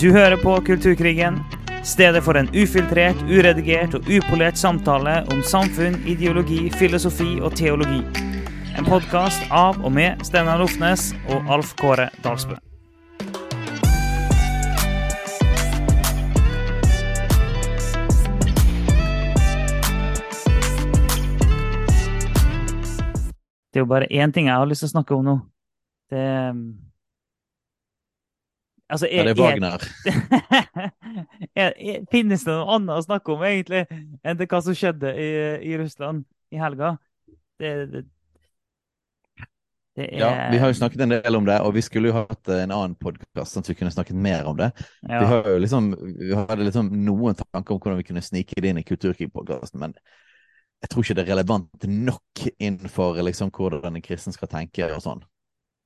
Du hører på Kulturkrigen, stedet for en ufiltrert, uredigert og upolert samtale om samfunn, ideologi, filosofi og teologi. En podkast av og med Steinar Lofnes og Alf Kåre Dalsbø. Det er jo bare én ting jeg har lyst til å snakke om nå. Det Altså, Ja, det er Wagner. er, er, finnes det noe annet å snakke om egentlig enn det hva som skjedde i, i Russland i helga? Det, det, det er Ja, vi har jo snakket en del om det, og vi skulle jo hatt en annen podkast, sånn at vi kunne snakket mer om det. ja. Vi, har jo liksom, vi hadde liksom noen tanker om hvordan vi kunne snike det inn i Kulturkrig-podkasten, men jeg tror ikke det er relevant nok innenfor liksom hvordan en kristen skal tenke og sånn.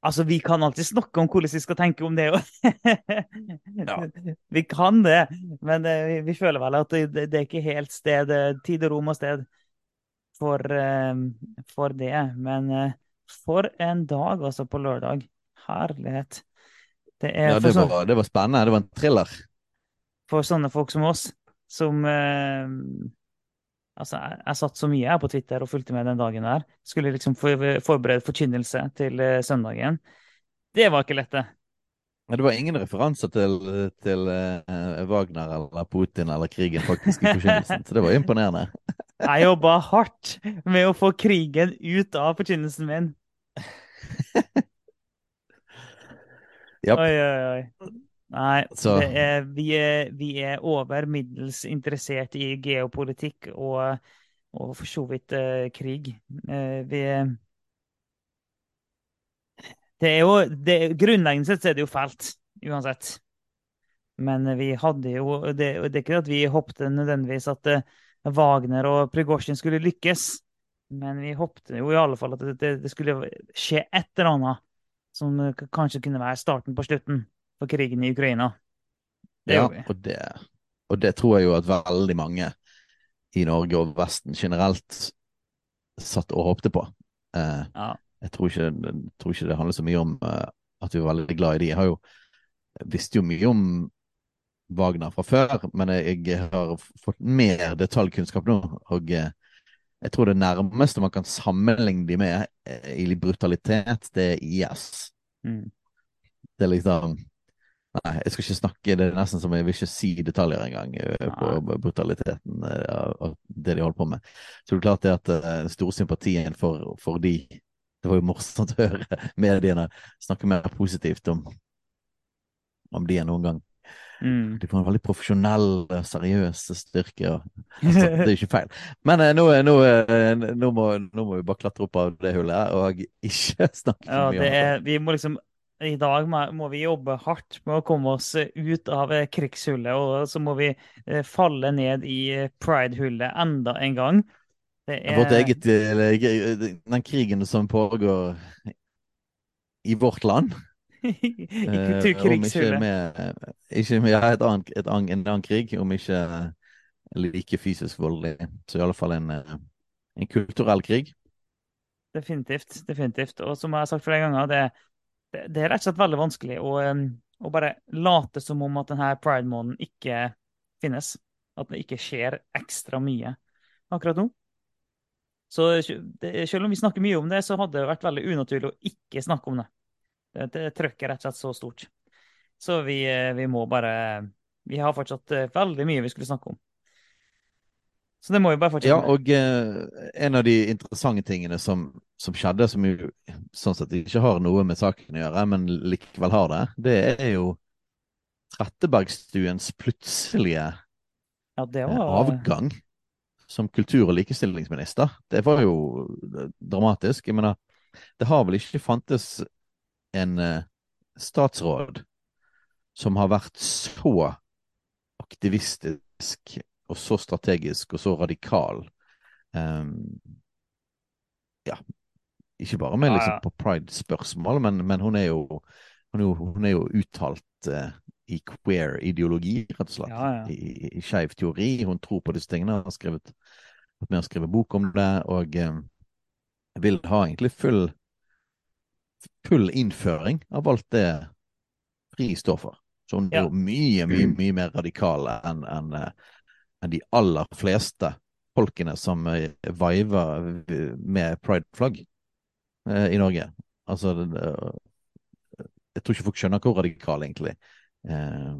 Altså, vi kan alltid snakke om hvordan vi skal tenke om det òg. Ja. Vi kan det, men eh, vi, vi føler vel at det, det det er ikke helt sted, tid og rom og sted for, eh, for det. Men eh, for en dag, altså, på lørdag. Herlighet. Det Ja, det sånne, var, det var spennende. Det var en thriller. for sånne folk som oss, som eh, Altså, jeg, jeg satt så mye her på Twitter og fulgte med den dagen der. Skulle liksom for, forberede forkynnelse til uh, søndagen. Det var ikke lett, det. Men det var ingen referanser til, til uh, Wagner eller Putin eller krigen faktisk i forkynnelsen, så det var imponerende. Jeg jobba hardt med å få krigen ut av forkynnelsen min. yep. Oi, oi, oi. Nei, er, vi, er, vi er over middels interessert i geopolitikk og, og for så vidt uh, krig. Uh, vi Det er jo det, Grunnleggende sett er det jo fælt, uansett. Men vi hadde jo Det, det er ikke at vi håpte nødvendigvis at uh, Wagner og Prigozjin skulle lykkes, men vi håpte jo i alle fall at det, det, skulle skje et eller annet som kanskje kunne være starten på slutten for krigen i Ukraina. Det Ja, gjorde vi. og det, og det tror jeg jo at veldig mange i Norge og Vesten generelt satt og håpte på. Eh, Ja. jeg, tror ikke, jeg tror ikke det handler så mye om eh, at vi var veldig glad i de. Jeg har jo visste jo mye om Wagner fra før, men jeg, jeg har fått mer detaljkunnskap nå. Og eh, jeg tror det nærmeste man kan sammenligne de med eh, i brutalitet, det er IS. Mm. Det er liksom Nei, jeg skal ikke snakke. Det er nesten som jeg vil ikke si detaljer engang eh, på brutaliteten og av av det de holder på med. Så det er klart det at eh, den store sympatien for, for de Det var jo morsomt å høre mediene snakke mer positivt om, om de enn noen gang. Mm. De får en veldig profesjonell, seriøse seriøs styrke. Og, altså, det er ikke feil. Men eh, nå, nå, eh, nå, må, nå må vi bare klatre opp av det hullet og ikke snakke for Ja, mye om det. er, vi må liksom I dag må, vi jobbe hardt med å komme oss ut av eh, krigshullet, og så må vi eh, falle ned i pridehullet enda en gang. Det Vårt er eget, eller, den krigen som pågår i vårt land. eh, om ikke kulturkrigshullet. med, ikke med ja, et annet, et annet, en annen krig, om ikke like fysisk voldelig. Så i alle fall en, eh, en kulturell krig. Definitivt. definitivt. Og som jeg har sagt flere ganger, det, det, er rett og slett veldig vanskelig å, å bare late som om at denne pride-måneden ikke finnes. At det ikke skjer ekstra mye akkurat nå. Så det, selv om vi snakker mye om det, så hadde det vært veldig unaturlig å ikke snakke om det. Det, det trøkket er rett og slett så stort. Så vi, eh, vi må bare Vi har fortsatt eh, veldig mye vi skulle snakke om. Så det må jo bare fortsette Ja, og eh, en av de interessante tingene som, som skjedde, som jo sånn sett ikke har noe med saken å gjøre, men likevel har det, det er jo Trettebergstuens plutselige Ja, eh, var avgang som kultur- og likestillingsminister. Det var jo eh, dramatisk. Jeg mener, det har vel ikke fantes en eh, statsråd som har vært så aktivistisk og så strategisk og så radikal. Um, ja, ikke bare med liksom på pride-spørsmål, men, men hun er jo hun er jo, hun er jo uttalt uh, i queer-ideologi, rett og slett. Ja, ja. I, i, skeiv teori. Hun tror på disse tingene. Har skrevet, med å skrive bok om det. Og um, vil ha egentlig full full innføring av alt det FRI står for. Så hun er jo mye, mye, mye mer radikal enn en, eh, de aller fleste folkene som viver med pride-flagg eh, i Norge. Altså Jeg tror ikke folk skjønner hvor radikal egentlig eh,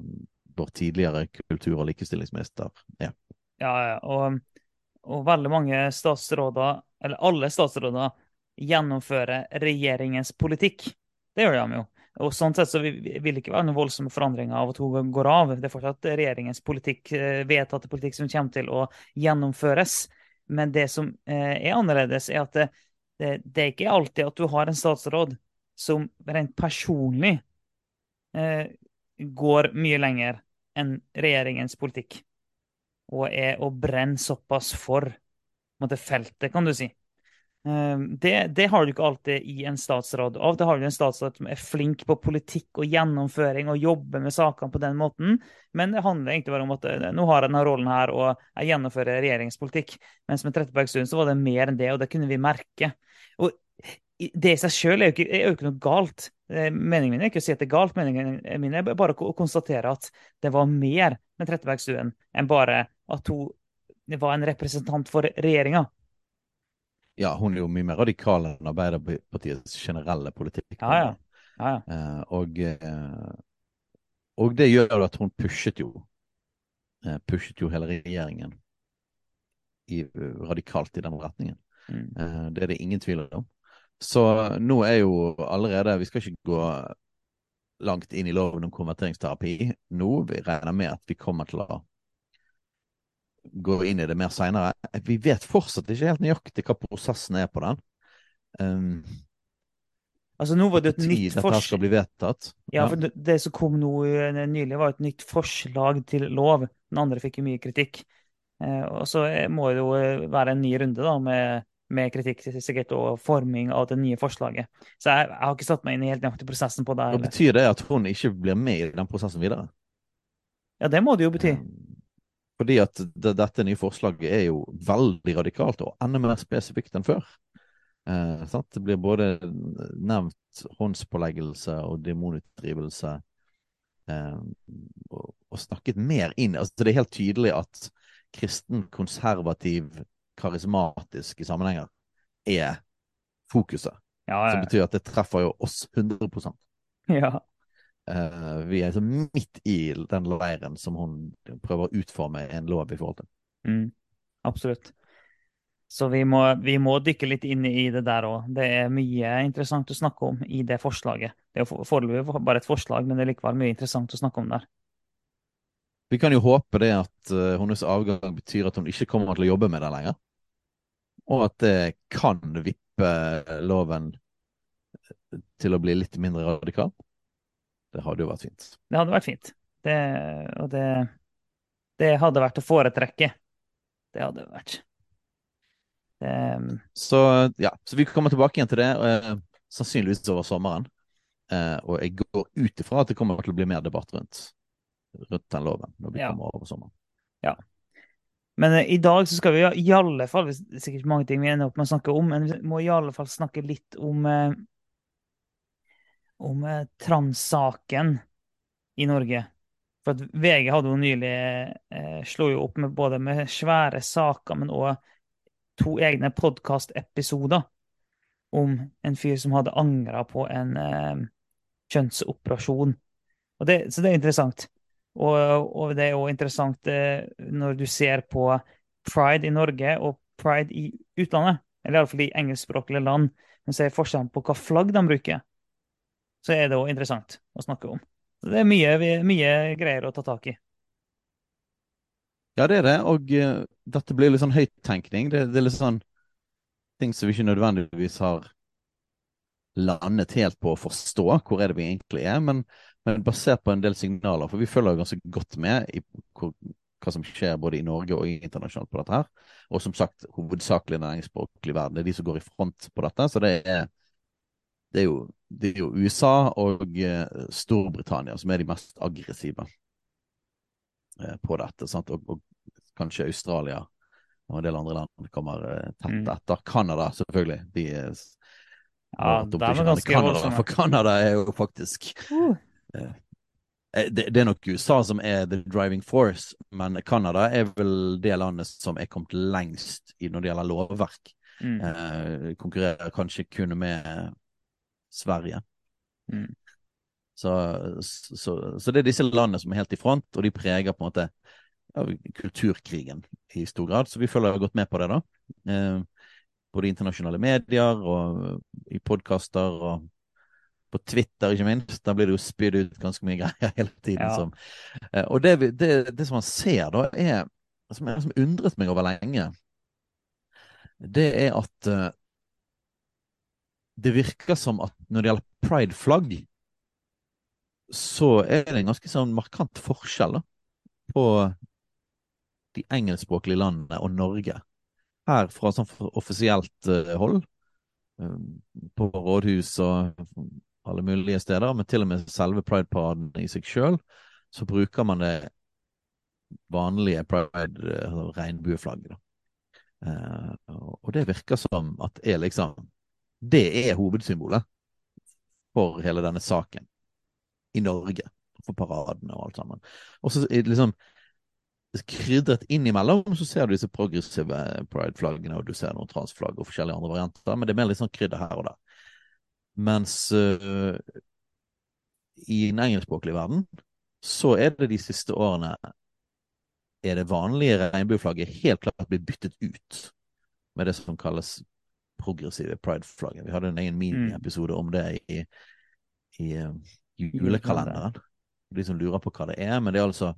vår tidligere kultur- og likestillingsminister er. Ja, ja, og, og veldig mange statsråder, eller alle statsråder, gjennomfører regjeringens politikk. Det gjør de jo. Og sånn sett så vil det ikke være noen voldsomme forandringer av at hun går av. Det er fortsatt regjeringens politikk, eh, vedtatte politikk som kommer til å gjennomføres. Men det som eh, er annerledes, er at det, det, det er ikke alltid at du har en statsråd som rent personlig eh, går mye lenger enn regjeringens politikk og er å brenne såpass for måte, feltet, kan du si. Um, Det, det har du ikke alltid i en statsråd. Av til har du en statsråd som er flink på politikk og gjennomføring og jobber med sakene på den måten, men det handler egentlig bare om at eh, nå har jeg denne rollen her og jeg gjennomfører regjeringspolitikk. Mens med Trettebergstuen så var det mer enn det, og det kunne vi merke. Og det i seg sjøl er, er jo ikke noe galt. Eh, Meningen min er ikke å si at det er galt, meningen min er bare å konstatere at det var mer med Trettebergstuen enn bare at hun var en representant for regjeringa. Ja, hun er jo mye mer radikal enn Arbeiderpartiets generelle politikk. Ja, ja. ja, ja. Eh, og, uh, og det gjør jo at hun pushet jo uh, pushet jo hele regjeringen i, radikalt i den retningen. Mm. Det er det ingen tvil om. Så nå er jo allerede Vi skal ikke gå langt inn i loven om konverteringsterapi nå. Vi regner med at vi kommer til å gå inn i det mer seinere. Vi vet fortsatt ikke helt nøyaktig hva prosessen er på den. Um, Altså, nå var det et nytt forslag. Ja, for det, det som kom nå eh, nylig, var et nytt forslag til lov. Den andre fikk jo mye kritikk. Eh, og så eh, må det jo være en ny runde da, med, med kritikk sikkert og forming av det nye forslaget. Så jeg, jeg har ikke satt meg inn i helt nøyaktig prosessen på det. Og betyr det at hun ikke blir med i den prosessen videre? Ja, det må det jo bety. Um, Fordi at det, dette nye forslaget er jo veldig radikalt og enda mer spesifikt enn før. Eh, sant? Det blir både nevnt håndspåleggelse og demonutdrivelse. Eh, og, og snakket mer inn. Altså, det er helt tydelig at kristen, konservativ, karismatisk i sammenhenger er fokuset. Ja, Som betyr at det treffer jo oss 100% ja. Eh, Vi er så midt i den leiren som hun prøver å utforme en lov i forhold til. Mm, absolutt. Så vi må, vi må dykke litt inn i det der òg. Det er mye interessant å snakke om i det forslaget. Det er foreløpig bare et forslag, men det er likevel mye interessant å snakke om der. Vi kan jo håpe det at uh, hennes avgang betyr at hun ikke kommer til å jobbe med det lenger. Og at det kan vippe loven til å bli litt mindre radikal. Det hadde jo vært fint. Det hadde vært fint. Det, og det, det hadde vært å foretrekke. Det hadde vært. Det, Så ja, så vi kommer tilbake igjen til det, eh, sannsynligvis over sommeren. Eh, og jeg går ut ifra at det kommer til å bli mer debatt rundt, rundt den loven når vi Ja. kommer over sommeren. Ja. men eh, i dag så skal vi i alle fall Det er sikkert mange ting vi ender opp med å snakke om, men vi må i alle fall snakke litt om eh, om eh, transsaken i Norge. For at VG hadde jo nylig eh, slo jo opp med både med svære saker, men òg to egne podkastepisoder om en fyr som hadde angra på en eh, kjønnsoperasjon. Det, så det er interessant. Og, og det er òg interessant eh, når du ser på pride i Norge og pride i utlandet, eller iallfall i engelskspråklige land, men ser forskjellen på hva flagg de bruker, så er det òg interessant å snakke om. Så det er mye, mye greier å ta tak i. Ja, det er det, og uh, dette blir litt sånn høyttenkning. Det, det er litt sånn ting som vi ikke nødvendigvis har landet helt på å forstå hvor er det vi egentlig er, men, men basert på en del signaler, for vi følger jo ganske godt med i hvor, hva som skjer både i Norge og internasjonalt på dette her. Og som sagt, hovedsakelig næringsspråklig verden. Det er de som går i front på dette. Så det er, det er, jo, det er jo USA og eh, Storbritannia som er de mest aggressive eh, på dette. Sant? Og, og kanskje Australia og en del andre land kommer eh, tett Mm. etter. Canada, selvfølgelig. De er Ja, de er ganske Canada. For Canada er jo faktisk Uh. det, det, er nok USA som er the driving force, men Canada er vel det landet som er kommet lengst i når det gjelder lovverk. Mm. Eh, konkurrerer kanskje kun med Sverige. Mm. Så, så, så, det er disse landene som er helt i front, og de preger på en måte ja, kulturkrigen i stor grad. Så vi føler vi har gått med på det, da. Eh, både internasjonale medier og i podkaster og på Twitter, ikke minst. Da blir det jo spydd ut ganske mye greier hele tiden. Ja. Som, eh, og det, det, det, som man ser da, er som, er, som undret meg over lenge, det er at uh, det virker som at når det gjelder pride-flagg, så er det en ganske sånn markant forskjell da, på de engelskspråklige landene og Norge. Her fra sånn offisielt uh, hold, um, på rådhus og alle mulige steder, men til og med selve Pride-paraden i seg sjøl, så bruker man det vanlige pride-regnbueflagget. Uh, og det virker som at er liksom Det er hovedsymbolet for hele denne saken i Norge. For paradene og alt sammen. Og så liksom krydret innimellom så ser du disse progressive pride-flaggene, og du ser noen transflagg og forskjellige andre varianter, men det er mer litt sånn krydder her og der. Mens uh, i den engelskspråklige verden så er det de siste årene er det vanlige regnbueflagget helt klart blitt byttet ut med det som kalles progressive pride-flagget. Vi hadde en egen miniepisode om det i, i, i julekalenderen. De som lurer på hva det er. Men det er altså,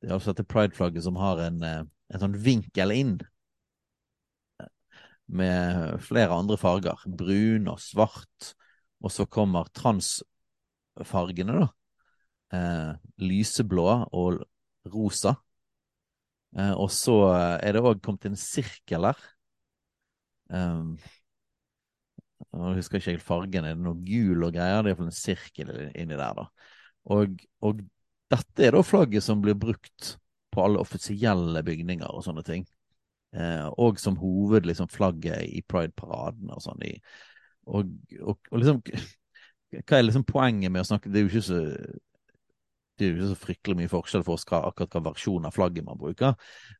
det er altså dette pride-flagget som har en, uh, en sånn vinkel inn med flere andre farger. Brun og svart. Og så kommer transfargene, da. Eh, lyseblå og rosa. Eh, og så er det òg kommet en sirkel der. Um, jeg husker ikke helt fargen. Er det noe gul og greier? Det er iallfall en sirkel inni der, da. Og, og, dette er da flagget som blir brukt på alle offisielle bygninger og sånne ting. Eh, og som hoved liksom, i pride-paraden og sånn. Og, og, og, liksom Hva er liksom poenget med å snakke Det er jo ikke så det er jo ikke så fryktelig mye forskjell for oss akkurat hva versjon av flagget man bruker.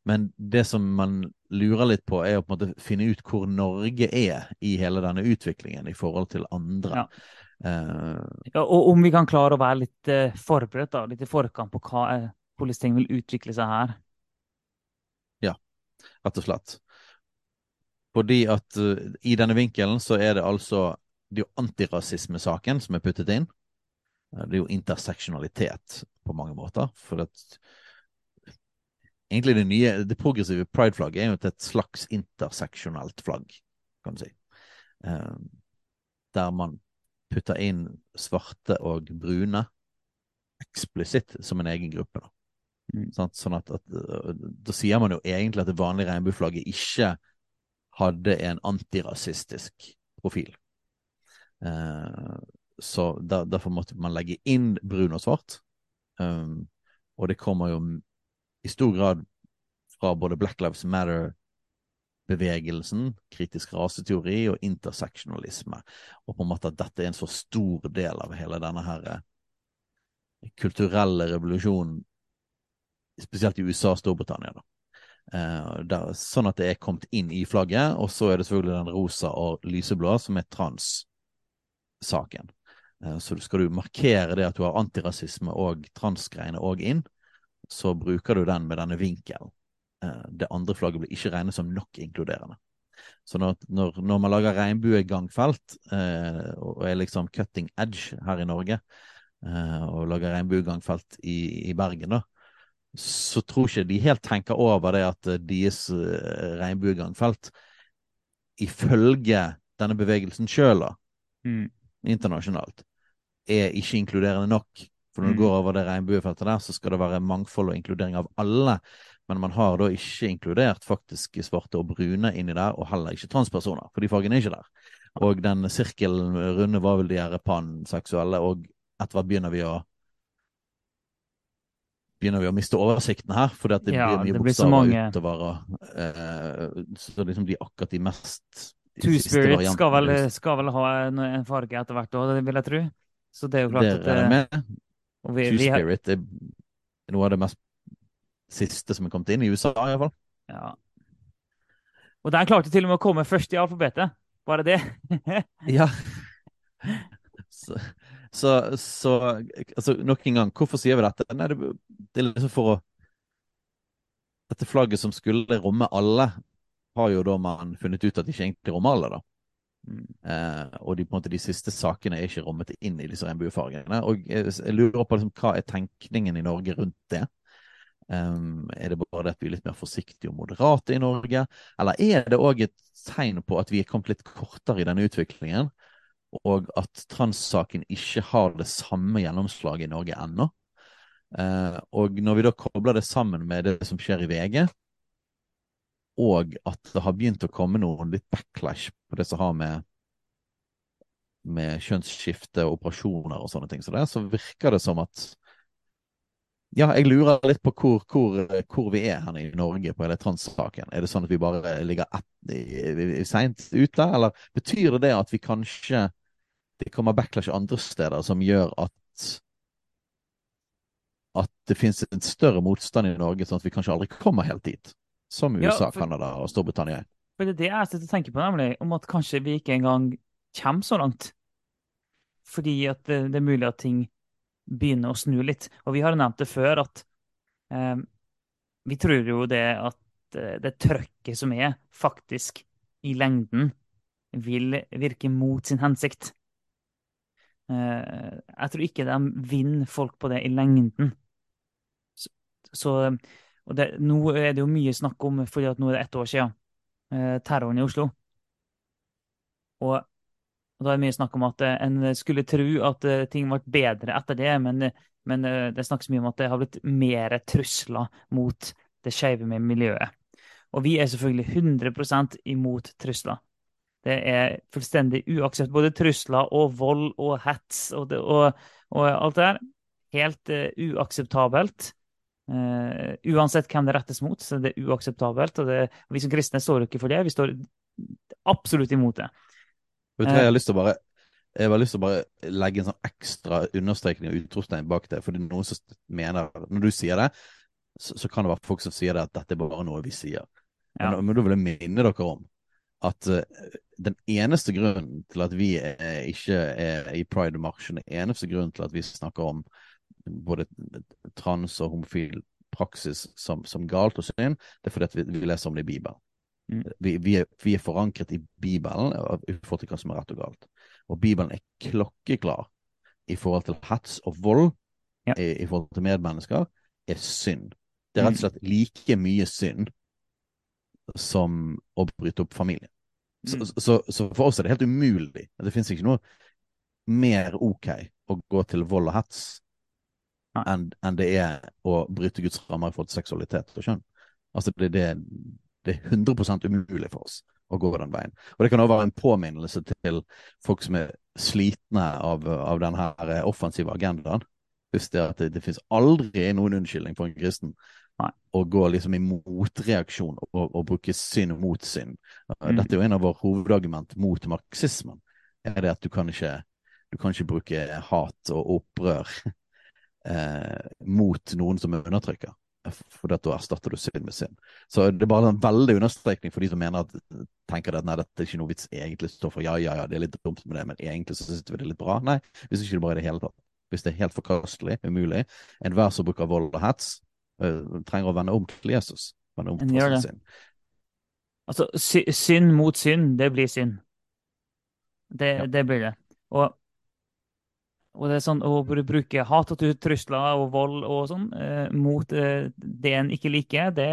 Men det som man lurer litt på, er å på en måte finne ut hvor Norge er i hele denne utviklingen i forhold til andre. Ja. Uh, ja, og om vi kan klare å være litt uh, forberedt, da, litt i forkant på hva, hvordan ting vil utvikle seg her Ja, rett og slett. Fordi at uh, i denne vinkelen så er det altså det er jo antirasismesaken som er puttet inn. Uh, det er jo interseksjonalitet på mange måter. For at egentlig det nye, det progressive pride-flagget er jo et slags interseksjonelt flagg, kan du si. Uh, der man putter inn svarte og brune eksplisitt som en egen gruppe. da. Mm. Sånn at, at, øh, Da sier man jo egentlig at det vanlige regnbueflagget ikke hadde en antirasistisk profil. Eh, så der, derfor måtte man legge inn brun og svart. Um, og det kommer jo i stor grad fra både Black Lives Matter-bevegelsen, kritisk raseteori og interseksjonalisme. Og på en måte at dette er en så stor del av hele denne her eh, kulturelle revolusjonen spesielt i USA og Storbritannia. da. Uh, der, sånn at det er kommet inn i flagget. Og så er det selvfølgelig den rosa og lyseblå, som er trans-saken. Uh, så skal du markere det at du har antirasisme og transgreiene òg inn, så bruker du den med denne vinkelen. Uh, det andre flagget blir ikke regnet som nok inkluderende. Så når, når, når man lager regnbuegangfelt, og er liksom cutting edge her i Norge, og lager regnbuegangfelt i, i Bergen, da, så tror ikke de helt tenker over det at eh, deres regnbuegangfelt ifølge denne bevegelsen sjøl, mm. internasjonalt, er ikke inkluderende nok. For når du mm. går over det regnbuefeltet der, så skal det være mangfold og inkludering av alle. Men man har da ikke inkludert faktisk svarte og brune inni der, og heller ikke transpersoner, for de fargene er ikke der. Og den sirkelen runde var vel de her panseksuelle, og etter hvert begynner vi å begynner vi å miste oversikten her, fordi at det ja, blir mye bokstaver mange... utover. Og, uh, så liksom de akkurat de mest Two Spirit skal vel, skal vel, ha en, en farge etter hvert òg, vil jeg tro. Så det er jo klart det at det, med. Two-spirit er noe av det mest siste som er kommet inn i USA, iallfall. Ja. Og den klarte til og med å komme først i alfabetet. Bare det. ja. Så, så, så altså, nok en gang, hvorfor sier vi dette? Nei, det, det er liksom for å Dette flagget som skulle romme alle, har jo da man funnet ut at de ikke egentlig rommer alle, da. Eh, og de, på en måte, de siste sakene er ikke rommet inn i disse regnbuefargene. Og jeg, jeg lurer på liksom, hva er tenkningen i Norge rundt det? Um, er det bare det at vi er litt mer forsiktige og moderate i Norge, eller er det òg et tegn på at vi er kommet litt kortere i denne utviklingen, og at transsaken ikke har det samme gjennomslaget i Norge ennå? Uh, og når vi da kobler det sammen med det som skjer i VG, og at det har begynt å komme noen litt backlash på det som har med med kjønnsskifte, operasjoner og sånne ting, så, det, så virker det som at ja, jeg lurer litt på hvor, hvor, hvor, vi er her i Norge på hele transsaken. Er det sånn at vi bare ligger seint ute, eller betyr det det at vi kanskje det kommer backlash andre steder som gjør at at det finnes en større motstand i Norge, sånn at vi kanskje aldri kommer helt dit? Som USA, ja, Canada og Storbritannia. For Det er det jeg sitter og tenker på, nemlig, om at kanskje vi ikke engang kommer så langt. Fordi at det, det er mulig at ting begynner å snu litt. Og vi har nevnt det før at eh, vi tror jo det at eh, det trøkket som er, faktisk i lengden vil virke mot sin hensikt. Eh, jeg tror ikke de vinner folk på det i lengden. Så, så og det, Nå er det jo mye snakk om, fordi at nå er det ett år siden eh, terroren i Oslo. Og og Da er det mye snakk om at eh, en skulle tro at eh, ting ble bedre etter det, men, men eh, det snakkes mye om at det har blitt mer trusler mot det skeive med miljøet. Og vi er selvfølgelig 100% imot trusler. Det er fullstendig uakseptabelt. Både trusler og vold og hets og, det, og, og alt det der. Helt uh, uakseptabelt. Uh, uansett hvem det rettes mot, så det er uakseptabelt. Og det, vi som kristne står ikke for det. Vi står absolutt imot det. Vet du hva, jeg har lyst til å bare jeg har lyst til å bare legge en sånn ekstra understrekning og utropstegn bak det. For det er noen som mener Når du sier det, så, så, kan det være folk som sier det at dette er bare noe vi sier. Ja. Men, men da vil jeg minne dere om at uh, den eneste grunnen til at vi er, ikke er i Pride-marsjen, den eneste grunnen til at vi snakker om både trans og homofil praksis som, som galt og synd, det er fordi vi, vi leser om det i Bibelen. Mm. Vi, vi, er, vi, er, forankret i Bibelen i forhold til hva som er rett og galt. Og Bibelen er klokkeklar i forhold til hets og vold ja. i, i, forhold til medmennesker, er synd. Det er rett og mm. slett like mye synd som å bryte opp familien. Så, mm. så, så, for oss er det helt umulig. Det finnes ikke noe mer OK å gå til vold og hets enn en det er å bryte Guds rammer i forhold til seksualitet og kjønn. Altså det, det, det er 100% umulig for oss å gå den veien. Og det kan også være en påminnelse til folk som er slitne av, av denne offensive agendaen. Husk det at det, det finnes aldri noen unnskyldning for en kristen å gå liksom i motreaksjon og, og, bruke synd mot synd. Mm. Dette er jo en av våre hovedargument mot marxismen. er det at du kan ikke, du kan ikke bruke hat og opprør eh, mot noen som undertrykker for da erstatter du synd med synd. Så det er bare en veldig understrekning for de som mener at tenker at nei, dette er ikke noe vits egentlig står for ja, ja, ja, det er litt dumt med det, men egentlig så syns vi det er litt bra. Nei, hvis ikke det bare er det hele tatt. Hvis det er helt forkastelig, umulig. Enhver som bruker vold og hets, øh, trenger å vende om til Jesus. Vende om til sin. Altså, synd mot synd, det blir synd. Det, ja. det blir det. Og og det er sånn å bruke hat og trusler og vold og sånn eh, mot eh, det en ikke liker, det,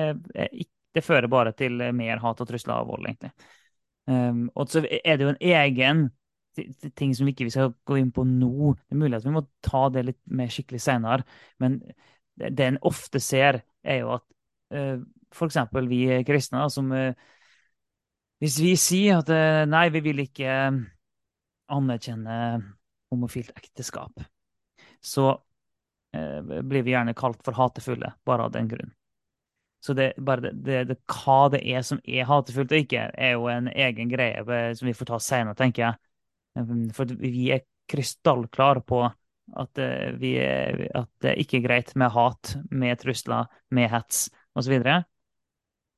det, fører bare til mer hat og trusler og vold, egentlig. Um, og så er det jo en egen ting som vi ikke skal gå inn på nå. Det er mulig at vi må ta det litt mer skikkelig senere, men det, det en ofte ser, er jo at uh, eh, f.eks. vi kristne, som uh, Hvis vi sier at uh, nei, vi vil ikke anerkjenne homofilt ekteskap, så eh, blir vi gjerne kalt for hatefulle bare av den grunn. Så det, det, det, hva det er som er hatefullt og ikke, er jo en egen greie som vi får ta senere, tenker jeg. For vi er krystallklare på At, uh, vi, at det ikke er greit med hat, med trusler, med hets osv.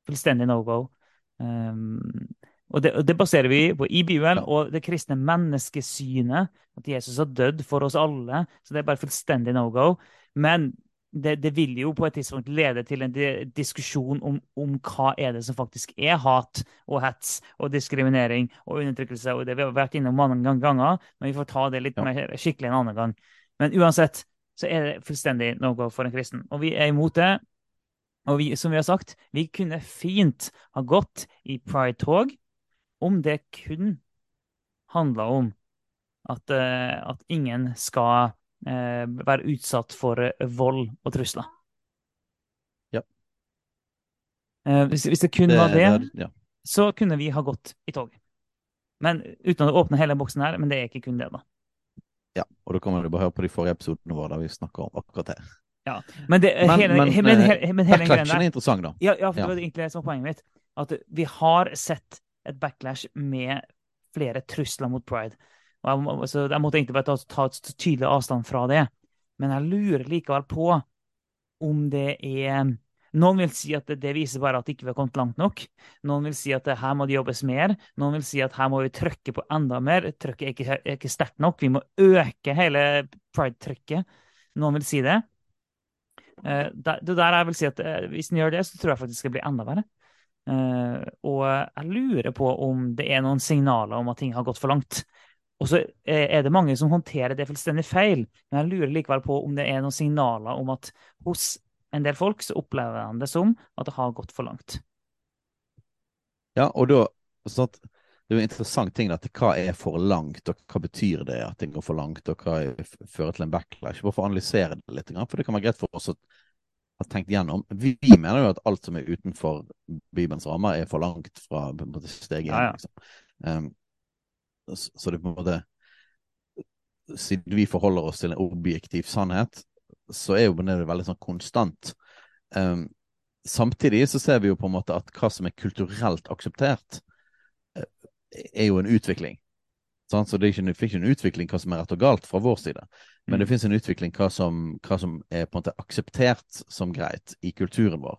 Fullstendig no go. Um, og det, det, baserer vi på i Bibelen og det kristne menneskesynet. At Jesus har dødd for oss alle. Så det er bare fullstendig no go. Men det, det, vil jo på et tidspunkt lede til en diskusjon om, om, hva er det som faktisk er hat og hets og diskriminering og undertrykkelse. og Det vi har vært innom mange ganger, men vi får ta det litt ja. mer skikkelig en annen gang. Men uansett så er det fullstendig no go for en kristen. Og vi er imot det. Og vi, som vi har sagt, vi kunne fint ha gått i pride-tog om det kun handla om at, uh, at ingen skal eh, være utsatt for eh, vold og trusler. Ja. Eh, hvis, hvis, det kun det, var det, det ja. så kunne vi ha gått i tog. Men Uten å åpne hele boksen her, men det er ikke kun det, da. Ja, og da kommer du bare høre på de forrige episodene våre der vi snakker om akkurat det. Ja, Men, det, men, hele, men, men, hele, men hele er interessant, da. Ja, ja for ja. det var egentlig det som var poenget mitt. At vi har sett et backlash med flere trusler mot pride. Jeg, så jeg måtte egentlig bare ta, ta et tydelig avstand fra det. Men jeg lurer likevel på om det er Noen vil si at det viser bare at ikke vi har kommet langt nok. Noen vil si at her må det jobbes mer. Noen vil si at her må vi trykke på enda mer. Trykket er ikke, ikke sterkt nok. Vi må øke hele pride-trykket. Noen vil si det. Eh, det der jeg vil si at eh, Hvis en gjør det, så tror jeg faktisk det skal bli enda verre. Uh, og jeg lurer på om det er noen signaler om at ting har gått for langt. Og så er det mange som håndterer det fullstendig feil. Men jeg lurer likevel på om det er noen signaler om at hos en del folk så opplever han det som at det har gått for langt. Ja, og da sånn at Det er jo en interessant ting at hva er for langt, og hva betyr det at ting går for langt, og hva fører til en backlash? Hvorfor analysere det litt, for det kan være greit for oss å ha tenkt gjennom. Vi, mener jo at alt som er utenfor Bibelens rammer, er for langt fra steg én. Ja, ja. liksom. Um, så det på en måte Siden vi forholder oss til en objektiv sannhet, så er jo det veldig sånn konstant. Um, samtidig så ser vi jo på en måte at hva som er kulturelt akseptert, uh, er jo en utvikling. Så det er, ikke, det er ikke en utvikling hva som er rett og galt fra vår side, men mm. det finnes en utvikling hva som, hva som, er på en måte akseptert som greit i kulturen vår.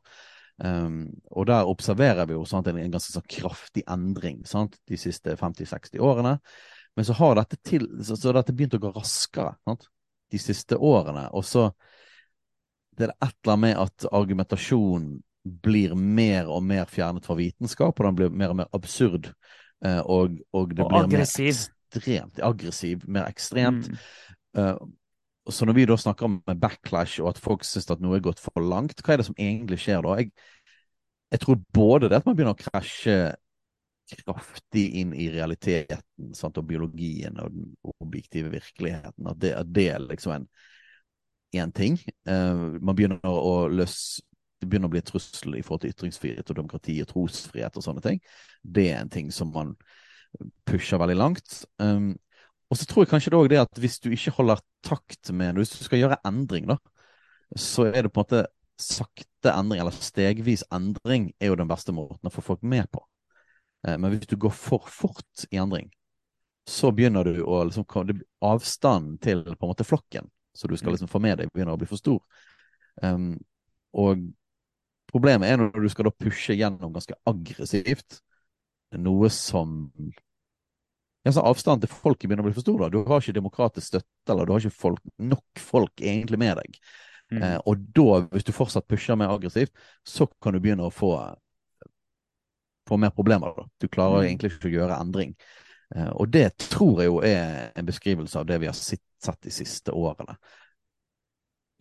Um, og der observerer vi jo sant, en, en ganske sånn kraftig endring sant, de siste 50-60 årene. Men så har dette, til, så, så dette begynt å gå raskere sant, de siste årene. Og så det er det et eller annet med at argumentasjonen blir mer og mer fjernet fra vitenskap, og den blir mer og mer absurd. Uh, og, og, det og blir aggressiv. mer ekstremt aggressiv, mer ekstremt. Mm. Uh, så når vi da snakker om backlash og at folk syns at noe er gått for langt, hva er det som egentlig skjer da? Jeg, jeg tror både det at man begynner å krasje kraftig inn i realiteten sant, og biologien og den objektive virkeligheten, at det, at det er liksom en, én ting. Uh, man begynner å løs, det begynner å bli trussel i forhold til ytringsfrihet og demokrati og trosfrihet og sånne ting. Det er en ting som man pusher veldig langt. Um, og så tror jeg kanskje det òg det at hvis du ikke holder takt med Hvis du skal gjøre endring, da, så er det på en måte sakte endring, eller stegvis endring, er jo den beste måten å få folk med på. Eh, men hvis du går for fort i endring, så begynner du å liksom Avstanden til på en måte flokken så du skal mm. liksom få med deg, begynner å bli for stor. Um, og problemet er når du skal da pushe gjennom ganske aggressivt noe som ja, så Avstanden til folket begynner å bli for stor. da. Du har ikke demokratisk støtte, eller du har ikke folk, nok folk egentlig med deg. Mm. Eh, og da, hvis du fortsatt pusher mer aggressivt, så kan du begynne å få, få mer problemer. da. Du klarer mm. egentlig ikke å gjøre endring. Eh, og det tror jeg jo er en beskrivelse av det vi har sett, sett de siste årene.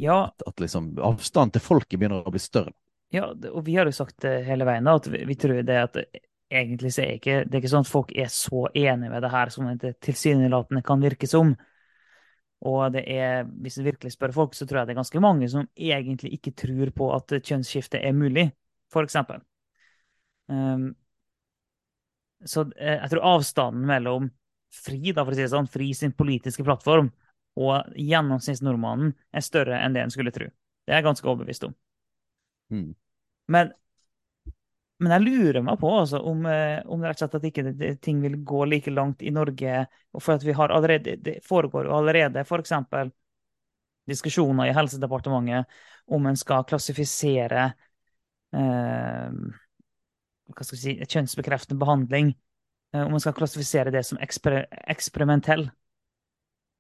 Ja. At, at liksom avstanden til folket begynner å bli større. Ja, og vi har jo sagt det hele veien, da, at vi, vi tror det at egentlig så er ikke, det er ikke sånn at folk er så enige med det her som det tilsynelatende kan virke som. Og det er, hvis du virkelig spør folk, så tror jeg det er ganske mange som egentlig ikke tror på at kjønnsskifte er mulig, for eksempel. Um, så eh, jeg tror avstanden mellom FRI, da for å si det sånn, FRI sin politiske plattform og gjennomsnittsnordmannen er større enn det en skulle tro. Det er jeg ganske overbevist om. Mm. Men men jeg lurer meg på altså, om, eh, om rett og slett at ikke det, ting vil gå like langt i Norge. For at vi har allerede, det foregår jo allerede f.eks. diskusjoner i Helsedepartementet om en skal klassifisere eh, hva skal si, kjønnsbekreftende behandling. Eh, om en skal klassifisere det som eksper eksperimentell.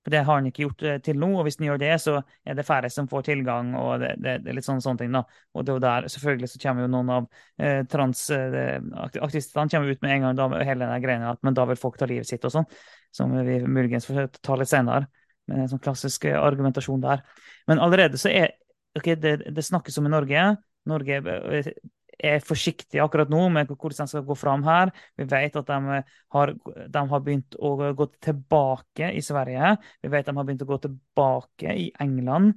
For det har han ikke gjort eh, til nå, og hvis han gjør det, så er det færre som får tilgang. og det, det, det er litt sånne, sånne ting da. Og det er jo der, selvfølgelig så kommer jo noen av eh, transaktivistene eh, kommer ut med en gang da, hele den greia at men da vil folk ta livet sitt og sånn, som vi muligens får ta litt senere. Med en sånn klassisk eh, argumentasjon der. Men allerede så er ok, det, det snakkes om i Norge. Norge er forsiktige akkurat nå med hvordan de skal gå fram her. Vi vet at de har, de har, begynt å gå tilbake i Sverige. Vi vet de har begynt å gå tilbake i England.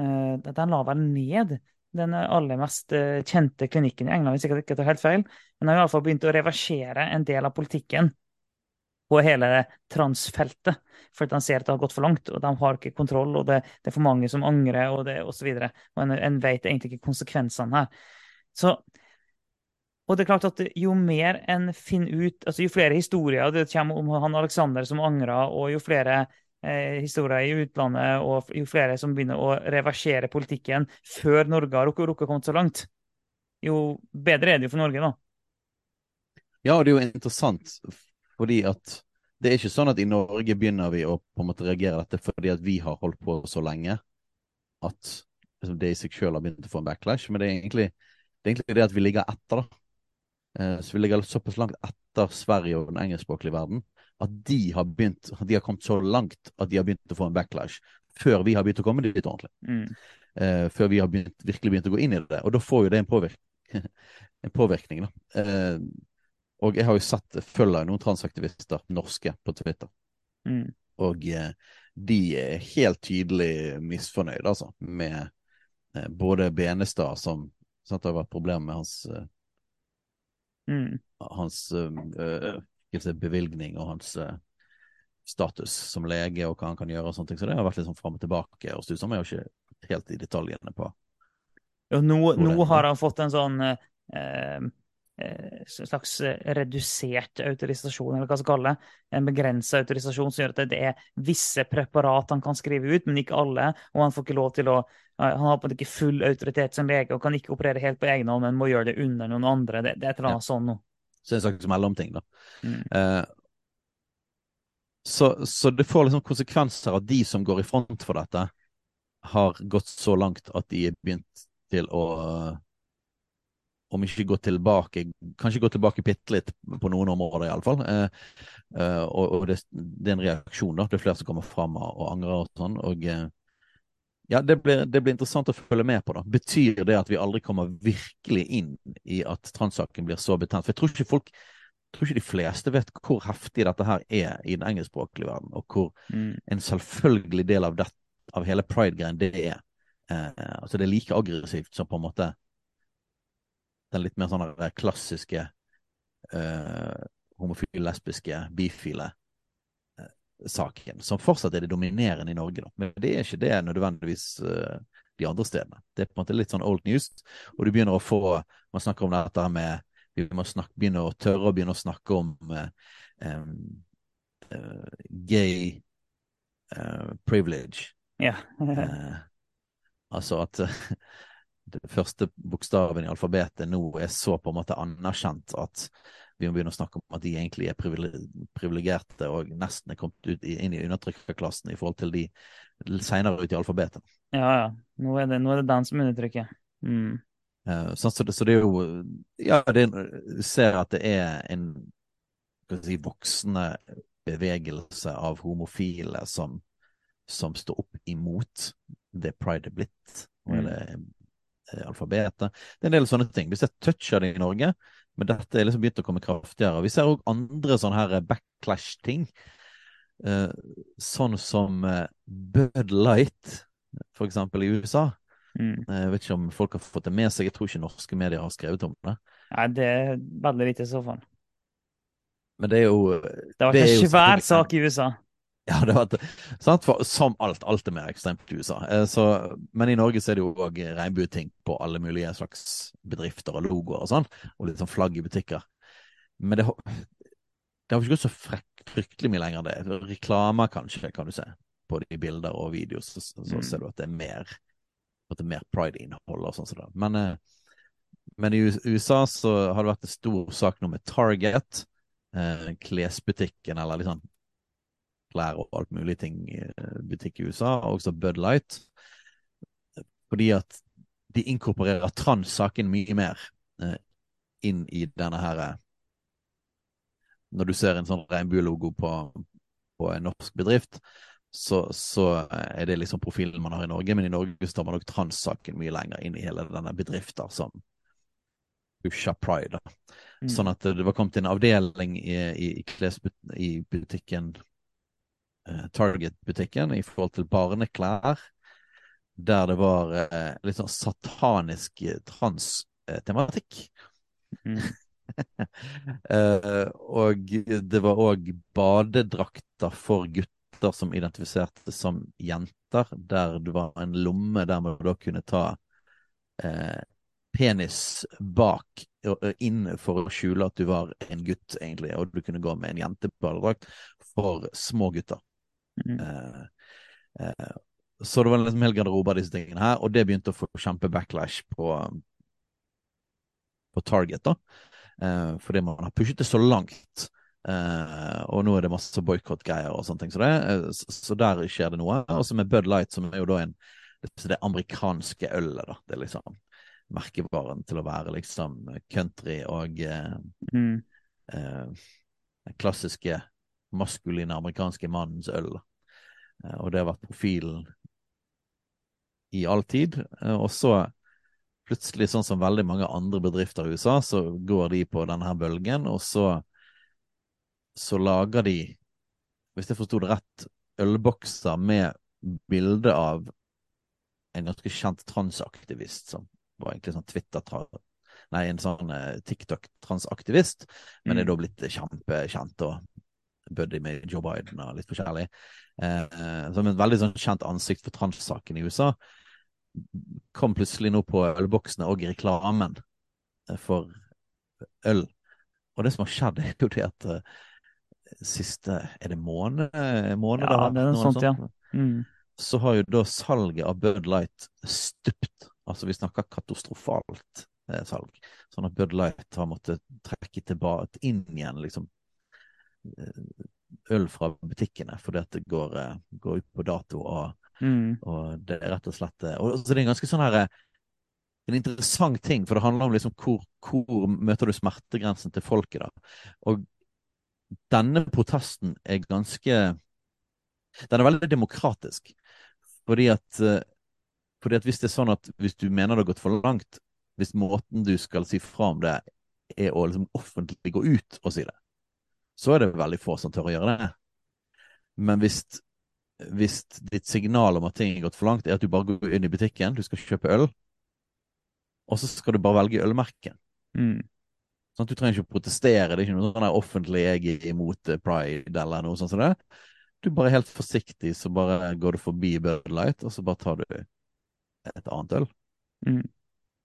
Eh, de la vel ned den aller mest eh, kjente klinikken i England, hvis jeg ikke tar helt feil. Men de har iallfall begynt å reversere en del av politikken på hele transfeltet. For de ser at det har gått for langt, og de har ikke kontroll, og det, det er for mange som angrer, og, det, så videre. Og en, en vet egentlig ikke konsekvensene her. Så og det er klart at jo mer en finner ut, altså jo flere historier det kommer om han Alexander som angrer, og jo flere eh, historier i utlandet, og jo flere som begynner å reversere politikken før Norge har rukket å komme så langt, jo bedre er det jo for Norge, da. Ja, det er jo interessant, fordi at det er ikke sånn at i Norge begynner vi å på en måte reagere dette fordi at vi har holdt på så lenge at liksom, det i seg sjøl har begynt å få en backlash, men det er egentlig det, er egentlig det at vi ligger etter, da. Eh, så vi ligger såpass langt etter Sverige og den engelskspråklige verden at de har begynt, de har kommet så langt at de har begynt å få en backlash før vi har begynt å komme dit ordentlig. Mm. Uh, før vi har begynt, virkelig begynt å gå inn i det. Og da får jo det en, påvirk en påvirkning, da. Uh, og jeg har jo sett, følger noen transaktivister, norske, på Twitter. Mm. Og uh, de er helt tydelig misfornøyd, altså, med både Benestad, som sant, det har vært problemer med hans Mm. Hans uh, bevilgning og hans uh, status som lege og hva han kan gjøre. og sånne ting. Så det har vært litt sånn fram og tilbake. og Stusan er jo ikke helt i detaljene på Jo, nå, nå, har han fått en sånn eh, slags redusert autorisasjon, eller hva skal kalle det. En begrensa autorisasjon som gjør at det er visse preparat han kan skrive ut, men ikke alle. Og han får ikke lov til å han har på en måte ikke full autoritet som lege og kan ikke operere helt på egen hånd, men må gjøre det under noen andre. Det, det er et eller annet ja. sånn noe. Så det en slags mellomting, da. Mm. Eh, så, så, det får liksom konsekvenser at de som går i front for dette, har gått så langt at de er begynt til å om ikke gå tilbake, kanskje gå tilbake bitte litt på noen områder, iallfall. Eh, eh, og, og det, det, er en reaksjon, da. Det er flere som kommer fram og, angrer og sånn. Og eh, ja, det blir, det blir, interessant å følge med på. da. Betyr det at vi aldri kommer virkelig inn i at transsaken blir så betent? For jeg tror ikke folk jeg tror ikke de fleste vet hvor heftig dette her er i den engelskspråklige verden, og hvor mm. en selvfølgelig del av, det, av hele pride-greien det er. Eh, altså Det er like aggressivt som på en måte den litt mer sånn klassiske eh, homofile, lesbiske, bifile saken, som fortsatt er det dominerende i Norge. Da. Men det er ikke det nødvendigvis uh, de andre stedene. Det er på en måte litt sånn old news, og du begynner å få Man snakker om dette med Vi må snakke, begynne å tørre å begynne å snakke om um, uh, gay privilege. Ja. altså at første bokstaven i alfabetet nå er så på en måte anerkjent at vi må begynne å snakke om at de egentlig er privilegerte og nesten er kommet ut i, inn i undertrykkerklassen i forhold til de seinere ut i alfabetet. Ja, ja. Nå er det, nå er det den som undertrykker. Mm. Uh, så, så, det, så, det, er jo Ja, det ser at det er en si, voksende bevegelse av homofile som, som står opp imot det pride er blitt, og mm. Det alfabetet. Det er en del sånne ting. Hvis jeg toucher det i Norge, men dette er liksom begynt å komme kraftigere. Vi ser òg andre sånne her backlash-ting. Eh, sånn som eh, Bud Light, for eksempel, i USA. Mm. Eh, jeg vet ikke om folk har fått det med seg. Jeg tror ikke norske medier har skrevet om det. Nei, det er veldig lite i så fall. Men det er jo Det var ikke en svær sak i USA. Ja, det var sant? For, som alt. Alt er mer ekstremt i USA. Eh, så, men i Norge så er det jo òg regnbueting på alle mulige slags bedrifter og logoer og sånn. Og litt sånn flagg i butikker. Men det, det har ikke gått så fryktelig mye lenger. det. Reklamer, kanskje, kan du se. på de bilder og videoer, så, så, så Mm. ser du at det er mer, det er mer pride-innhold og sånn som det. Men, eh, men i USA så har det vært en stor sak nå med Target, eh, klesbutikken eller sånn klær og alt mulig ting, i butikk i USA, og også Bud Light. Fordi at de inkorporerer trans-saken mye mer eh, inn i denne her eh, Når du ser en sånn regnbuelogo på, på en norsk bedrift, så, så er det liksom profilen man har i Norge, men i Norge står man nok trans-saken mye lenger inn i hele denne bedriften som Usha pride. da. Mm. Sånn at det var kommet en avdeling i, i, i, i butikken eh, Target-butikken i forhold til barneklær, der det var eh, litt sånn satanisk transtematikk. trans-tematikk. Mm. Eh, og det var òg badedrakter for gutter som identifiserte som jenter, der det var en lomme der man da kunne ta eh, penis bak inn for å skjule at du var en gutt, egentlig, og du kunne gå med en jentebadedrakt for små gutter. Mm. Eh, eh, så det var liksom hel garderobe av disse tingene her, og det begynte å få kjempe-backlash på, på Target, da. Eh, fordi man har pushet det så langt. Eh, og nå er det masse boikottgreier og sånne ting. Så, det, eh, så, så der skjer det noe. Og så med Bud Light, som er jo da en det amerikanske ølet, da. Det er liksom merkevaren til å være liksom country og eh, Mm. eh, den klassiske maskuline amerikanske mannens øl. Eh, og det har vært profilen i all tid. Eh, og så plutselig, sånn som veldig mange andre bedrifter i USA, så går de på denne her bølgen, og så så lager de, hvis jeg forsto det rett, ølbokser med bilde av en ganske kjent transaktivist som var egentlig sånn Twitter Nei, en sånn eh, TikTok-transaktivist, men er Mm. da blitt kjempekjent og buddy med Joe Biden og litt forskjellig. Eh, som et veldig sånn kjent ansikt for transsaken i USA. Kom plutselig nå på ølboksene og i reklamen eh, for øl. Og det som har skjedd, er jo det at eh, siste Er det måned? måned Ja, det er noe sånt, ja. Mm. så har jo da salget av Bud Light stupt. Altså vi snakker katastrofalt eh, salg. Sånn at Bud Light har måttet trekke tilbake inn igjen liksom øl fra butikkene fordi at det går, eh, går ut på dato, og, Mm. og det er rett og slett eh, Og så det er en ganske sånn her eh, en interessant ting, for det handler om liksom hvor, hvor møter du smertegrensen til folket, da. Og denne protesten er ganske Den er veldig demokratisk. Fordi at, eh, fordi at hvis det er sånn at hvis du mener det har gått for langt, hvis måten du skal si fra om det, er å liksom offentlig gå ut og si det, så er det veldig få som tør å gjøre det. Men hvis, hvis ditt signal om at ting har gått for langt, er at du bare går inn i butikken, du skal kjøpe øl, og så skal du bare velge ølmerken. Mm. Sånn Du trenger ikke å protestere, det er ikke noe sånn offentlig 'jeg er imot eh, pride' eller noe sånt som det. Du er bare helt forsiktig, så bare går du forbi Bud Light, og så bare tar du et annet øl. Mm.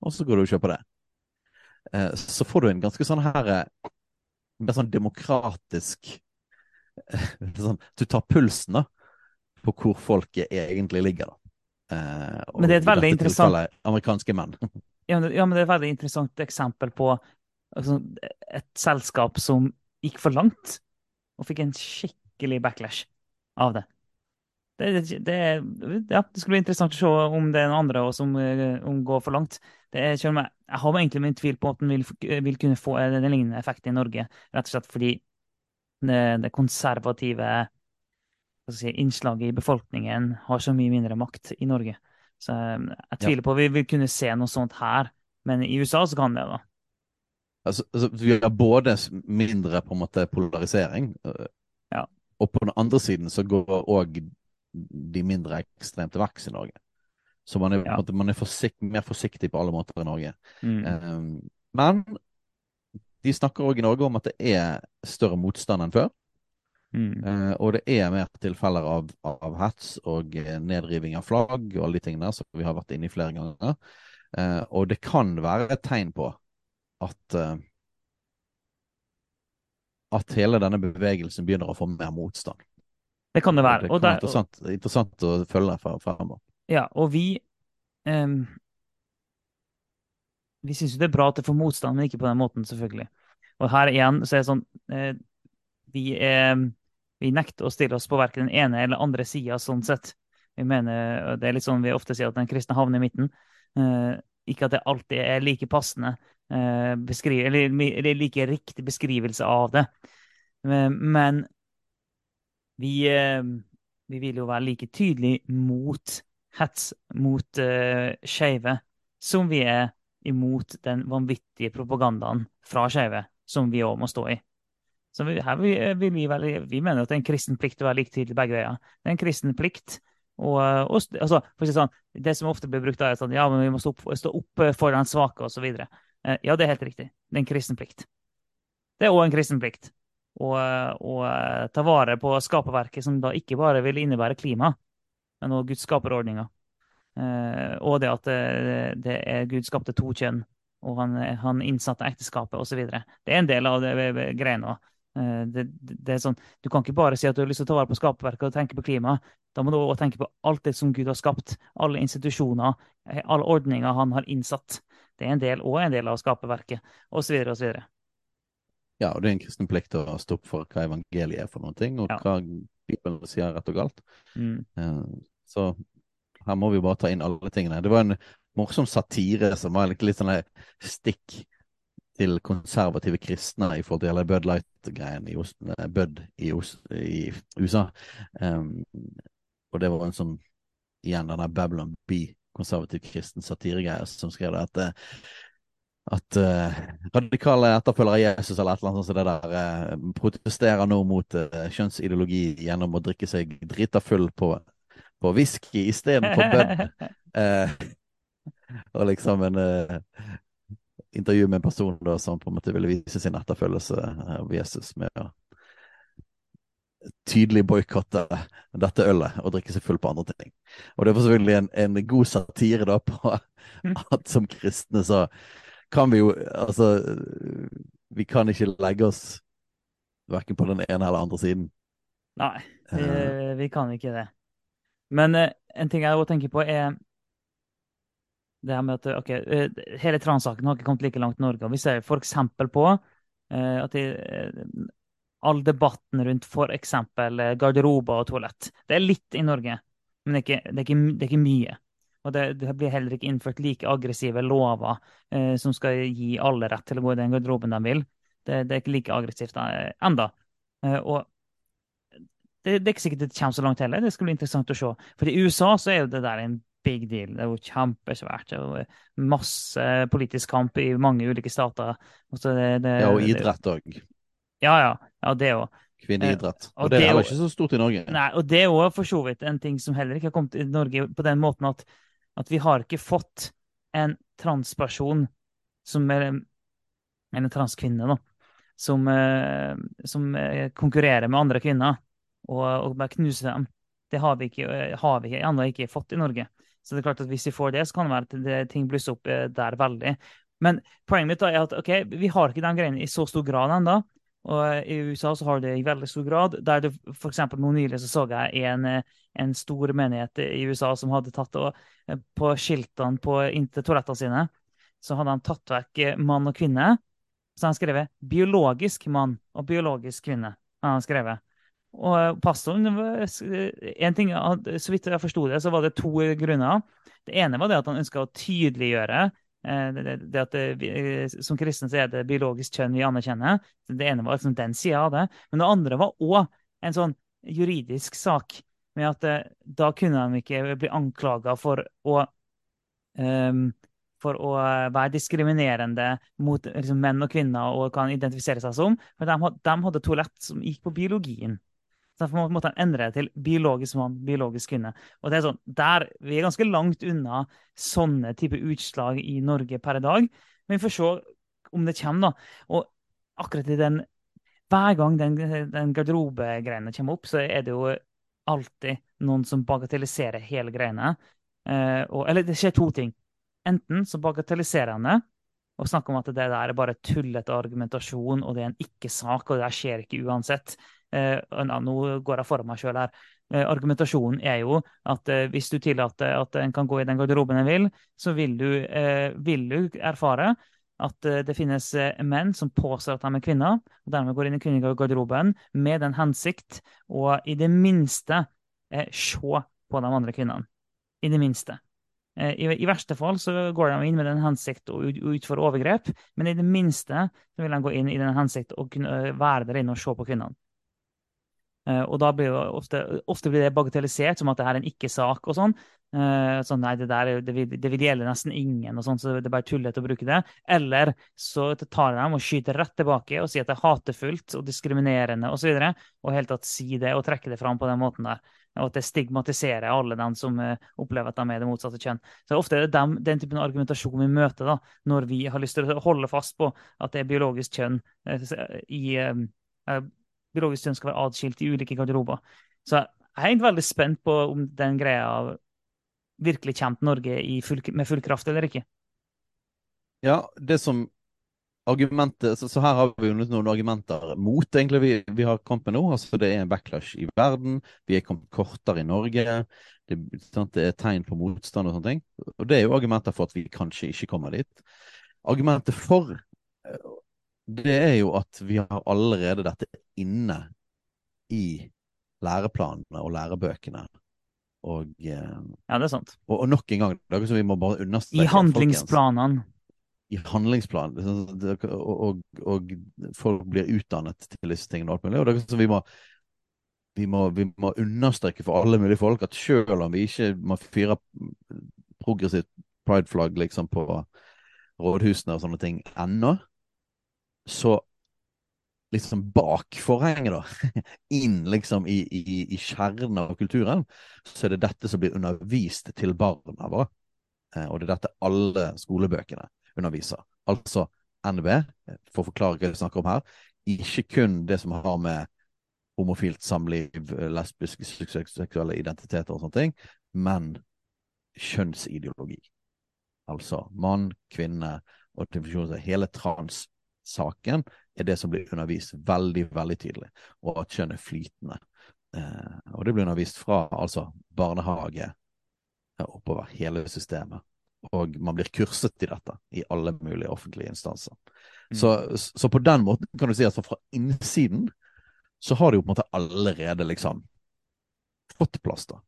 Og så går du og kjøper det. Eh, så får du en ganske sånn her eh, Mer sånn demokratisk eh, sånn, Du tar pulsen da på hvor folket egentlig ligger, da. Eh, Men det er et veldig interessant- Amerikanske menn. Ja, men, ja, men det er et veldig interessant eksempel på altså, et selskap som gikk for langt, og fikk en skikkelig backlash av det. Det, det, ja, det skulle bli interessant å se om det er noen andre også som eh, om går for langt. Det selv om jeg, jeg har egentlig min tvil på at den vil, vil kunne få en lignende effekt i Norge, rett og slett fordi det, det konservative si, innslaget i befolkningen har så mye mindre makt i Norge. Så jeg, jeg tviler på at vi vil kunne se noe sånt her, men i USA så kan det, da. Altså, altså, vi har både mindre på en måte polarisering, øh, Ja. og på den andre siden så går òg de mindre ekstremt til verks i Norge. Så man er, Ja. man er forsikt, mer forsiktig på alle måter i Norge. Mm. Um, men de snakker òg i Norge om at det er større motstand enn før. Mm. Uh, og det er mer tilfeller av, av hets og eh, nedriving av flagg og alle de tingene som vi har vært inne i flere ganger. Uh, og det kan være et tegn på at uh, at hele denne bevegelsen begynner å få mer motstand. Det kan det være. Det Og, kan være der, og, interessant, interessant å følge fremover. Ja, og vi um, Vi syns jo det er bra at det får motstand, men ikke på den måten, selvfølgelig. Og her igjen så er det sånn eh, vi, er, vi nekter å stille oss på verken den ene eller andre sida sånn sett. Vi mener, Det er litt sånn vi ofte sier at den kristne havner i midten. Eh, ikke at det alltid er like passende eh, eller, eller like riktig beskrivelse av det. Men vi, eh, vi vil jo være like tydelig mot hets mot uh, skeive som vi er imot den vanvittige propagandaen fra skeive, som vi òg må stå i. Så vi, her vil, vil vi, vel, vi mener at det er en kristen plikt å være like tydelig begge veier. Det er en kristen plikt. Og, og, altså, for å si sånn, Det som ofte blir brukt, er sånn, ja, vi må stå opp, stå opp for den svake osv. Eh, ja, det er helt riktig. Det er en kristen plikt. Det er òg en kristen plikt å ta vare på skaperverket, som da ikke bare vil innebære klima, men òg gudsskaperordninga. Eh, og det at det, det er Gud skapte to kjønn, og han, han innsatte ekteskapet osv. Det er en del av det greiene òg. Det, det, er sånn, du kan ikke bare si at du har lyst til å ta vare på skaperverket og tenke på klima. Da må du også tenke på alt det som Gud har skapt. Alle institusjoner, alle ordninger han har innsatt. Det er en del, og en del av skaperverket, osv. osv. Ja, og det er en kristen plikt å stå opp for hva evangeliet er for noen ting, og Ja. hva Bibelen sier rett og galt. Mm. Eh, Så her må vi bare ta inn alle tingene. Det var en morsom satire som var litt, sånn stikk til konservative kristne i forhold til hele Bud Light-greien i, Bud i, i USA. Um, og det var en sånn igjen denne Babylon Bee, konservativ kristen satiregreie som skrev det at eh, at uh, radikale etterfølgere av Jesus eller et eller annet sånt som det der uh, protesterer nå mot uh, kjønnsideologi gjennom å drikke seg drita full på, på whisky istedenfor bønn. Og liksom en intervju med en person da, som på en måte ville vise sin etterfølgelse av Jesus med å tydelig boikotte dette ølet og drikke seg full på andre ting. Og det var selvfølgelig en, en god satire da på at som kristne så kan vi jo Altså, vi kan ikke legge oss verken på den ene eller andre siden. Nei, vi, Eh, vi kan ikke det. Men eh, en ting jeg også tenker på, er det her med at ok, eh, hele transsaken har ikke kommet like langt i Norge. Vi ser f.eks. på at eh, all debatten rundt f.eks. garderober og toalett. Det er litt i Norge, men det er ikke, det er ikke, det er ikke mye. Og det, det blir heller ikke innført like aggressive lover eh, som skal gi alle rett til å gå i den garderoben de vil. Det, det er ikke like aggressivt eh, enda. Eh, og det, det er ikke sikkert det kommer så langt heller. Det skal bli interessant å se. For i USA så er jo det der en big deal. Det er jo kjempesvært. Det er jo masse politisk kamp i mange ulike stater. Ja, og idrett òg. Ja, ja. ja det òg. Kvinneidrett. og Og det det er heller jo- ikke så stort i Norge. Nei, og det er òg for så vidt en ting som heller ikke har kommet i Norge på den måten at, at vi har ikke fått en transperson som er en transkvinne, da, som, eh, som eh, konkurrerer med andre kvinner og, og bare knuser dem. Det har vi ikke, eh, har vi ennå ikke fått i Norge. Så det er klart at hvis vi får det, så kan det være at det, ting blusser opp der veldig. Men poenget mitt da er at ok, vi har ikke den greiene i så stor grad ennå. Og eh, i USA så har du det i veldig stor grad. Der det eksempel nå nylig så så jeg en, eh, en stor menighet i USA som hadde tatt og eh, på skiltene på inntil toalettene sine, så hadde de tatt vekk mann og kvinne. Så han skrevet 'biologisk mann' og 'biologisk kvinne'. han skrevet. Og pastoren en ting, Så vidt jeg forsto det, så var det to grunner. Det ene var det at han ønska å tydeliggjøre det, det- at det, som kristne så er det biologisk kjønn vi anerkjenner. Det ene var liksom den sida av det. Men det andre var òg en sånn juridisk sak. Med at eh, da kunne de ikke bli anklaga for å um, for å eh, være diskriminerende mot liksom, menn og kvinner og kan identifisere seg som. For de, de hadde toalett som gikk på biologien. Så Derfor måtte de endre det til biologisk mann, biologisk kvinne. Og det er sånn, der, Vi er ganske langt unna sånne type utslag i Norge per i dag. Men vi får se om det kommer, da. Og akkurat i den Hver gang den, den garderobegreiene kommer opp, så er det jo alltid noen som bagatelliserer hele greiene. Eh, og, eller det skjer to ting. Enten så bagatelliserer han det og snakker om at det der er bare tullete argumentasjon, og det er en ikke-sak, og det der skjer ikke uansett. Eh, Nå går jeg foran meg sjøl her. Eh, argumentasjonen er jo at eh, hvis du tillater at en kan gå i den garderoben en vil, så vil du, vil du erfare at det finnes menn som påstår at de er kvinner, og dermed går inn i kvinnegarderoben med den hensikt å i det minste se på de andre kvinnene. I det minste. I, verste fall så går de inn med den hensikt å utføre overgrep, men i det minste så vil de gå inn i den hensikt å kunne være der inne og se på kvinnene. Eh, og da blir det ofte, ofte blir det bagatellisert som at det er en ikke-sak og sånn. Uh, sånn, nei, det der det vil, det vil gjelde nesten ingen, og sånn, så det er bare tullete å bruke det. Eller så tar de og skyter rett tilbake og sier at det er hatefullt og diskriminerende osv. Og, så og helt tatt si det og trekke det fram på den måten der. Og at det stigmatiserer alle dem som uh, opplever at de er det motsatte kjønn. Så ofte er det dem, den typen argumentasjon vi møter da, når vi har lyst til å holde fast på at det er biologisk kjønn i biologisk kjønn skal være atskilt i ulike garderober. Så jeg er egentlig veldig spent på om den greia virkelig kommer til Norge full, med full kraft eller ikke. Ja, det som argumentet, så, så her har vi jo noen argumenter mot egentlig vi, vi har kampen nå. altså Det er en backlash i verden. Vi er kommet kortere i Norge. Det, sant, det er tegn på motstand og sånne ting. Og det er jo argumenter for at vi kanskje ikke kommer dit. Argumentet for det er jo at vi har allerede dette inne i læreplanene og lærebøkene. Og, eh, ja, det er sant. Og, og nok en gang, det er vi må bare understreke I handlingsplanene. I handlingsplanen. Og, og, og, folk blir utdannet til disse tingene. Og, og det er vi må, vi må, vi må understreke for alle mulige folk at selv om vi ikke må fyre progressivt prideflagg liksom på rådhusene og sånne ting ennå, så liksom bak forhenget, da, inn liksom i, i, i kjernen av kulturen, så er det dette som blir undervist til barna våre. Eh, og det er dette alle skolebøkene underviser. Altså NB, for å forklare hva vi snakker om her, ikke kun det som har med homofilt samliv, lesbiske, seksuelle identiteter og sånne ting, men kjønnsideologi. Altså mann, kvinne og hele trans saken er det som blir undervist veldig, veldig tydelig, og at kjønn er flytende. Eh, og det blir undervist fra altså barnehage oppover hele systemet. Og man blir kurset i dette i alle mulige offentlige instanser. Mm. Så, så, på den måten kan du si at fra innsiden så har du jo på en måte allerede liksom fått plass, da.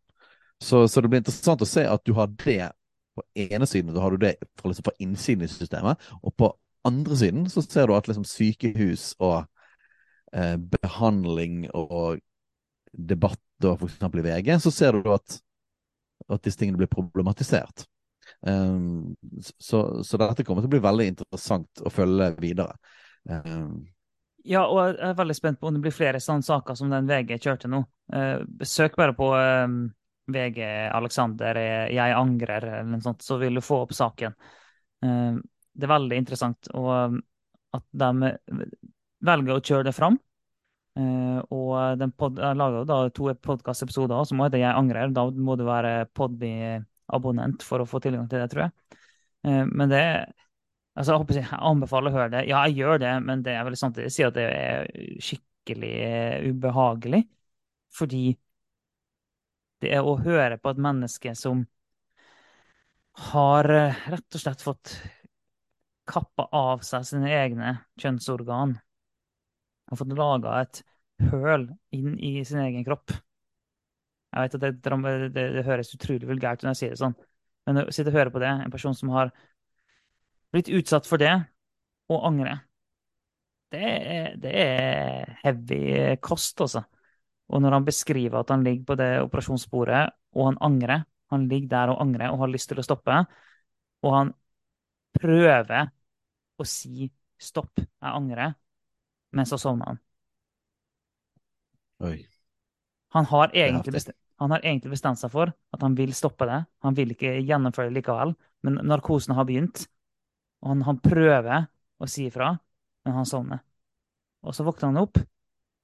Så, så, det blir interessant å se at du har det på ene siden, så har du det fra, liksom, fra innsiden i systemet, og på andre siden så ser du at liksom sykehus og eh, behandling og debatt, for f.eks. i VG, så ser du at, at disse tingene blir problematisert. Um, så, så, dette kommer til å bli veldig interessant å følge videre. Um, ja, og jeg er veldig spent på om det blir flere sånne saker som den VG kjørte nå. Uh, søk bare på um, VG Alexander 'Jeg angrer', eller noe sånt, så vil du få opp saken. Uh, det er veldig interessant og, um, at de velger å kjøre det fram. Uh, og de pod, lager da to podkastepisoder som heter 'Jeg angrer'. Da må du være Podby-abonnent for å få tilgang til det, tror jeg. Uh, men det altså, jeg, håper jeg, anbefaler å høre det. Ja, jeg gjør det, men det er vel samtidig si at det er skikkelig ubehagelig. Fordi det er å høre på et menneske som har rett og slett fått kappa av seg sine egne kjønnsorgan og fått laga et høl inn i sin egen kropp. Jeg vet at det, det, det, høres utrolig vulgært ut når jeg sier det sånn, men å sitte og høre på det, en person som har blitt utsatt for det, og angrer, det er, det er heavy kost, altså. Og når han beskriver at han ligger på det operasjonsbordet, og han angrer, han ligger der og angrer og har lyst til å stoppe, og han prøver og si 'stopp, jeg angrer', men så sovna han. Oi. Han har, bestemt, han har, egentlig bestemt, seg for at han vil stoppe det. Han vil ikke gjennomføre det likevel, men narkosen har begynt. Og han, han prøver å si ifra, men han sovner. Og så våkner han opp,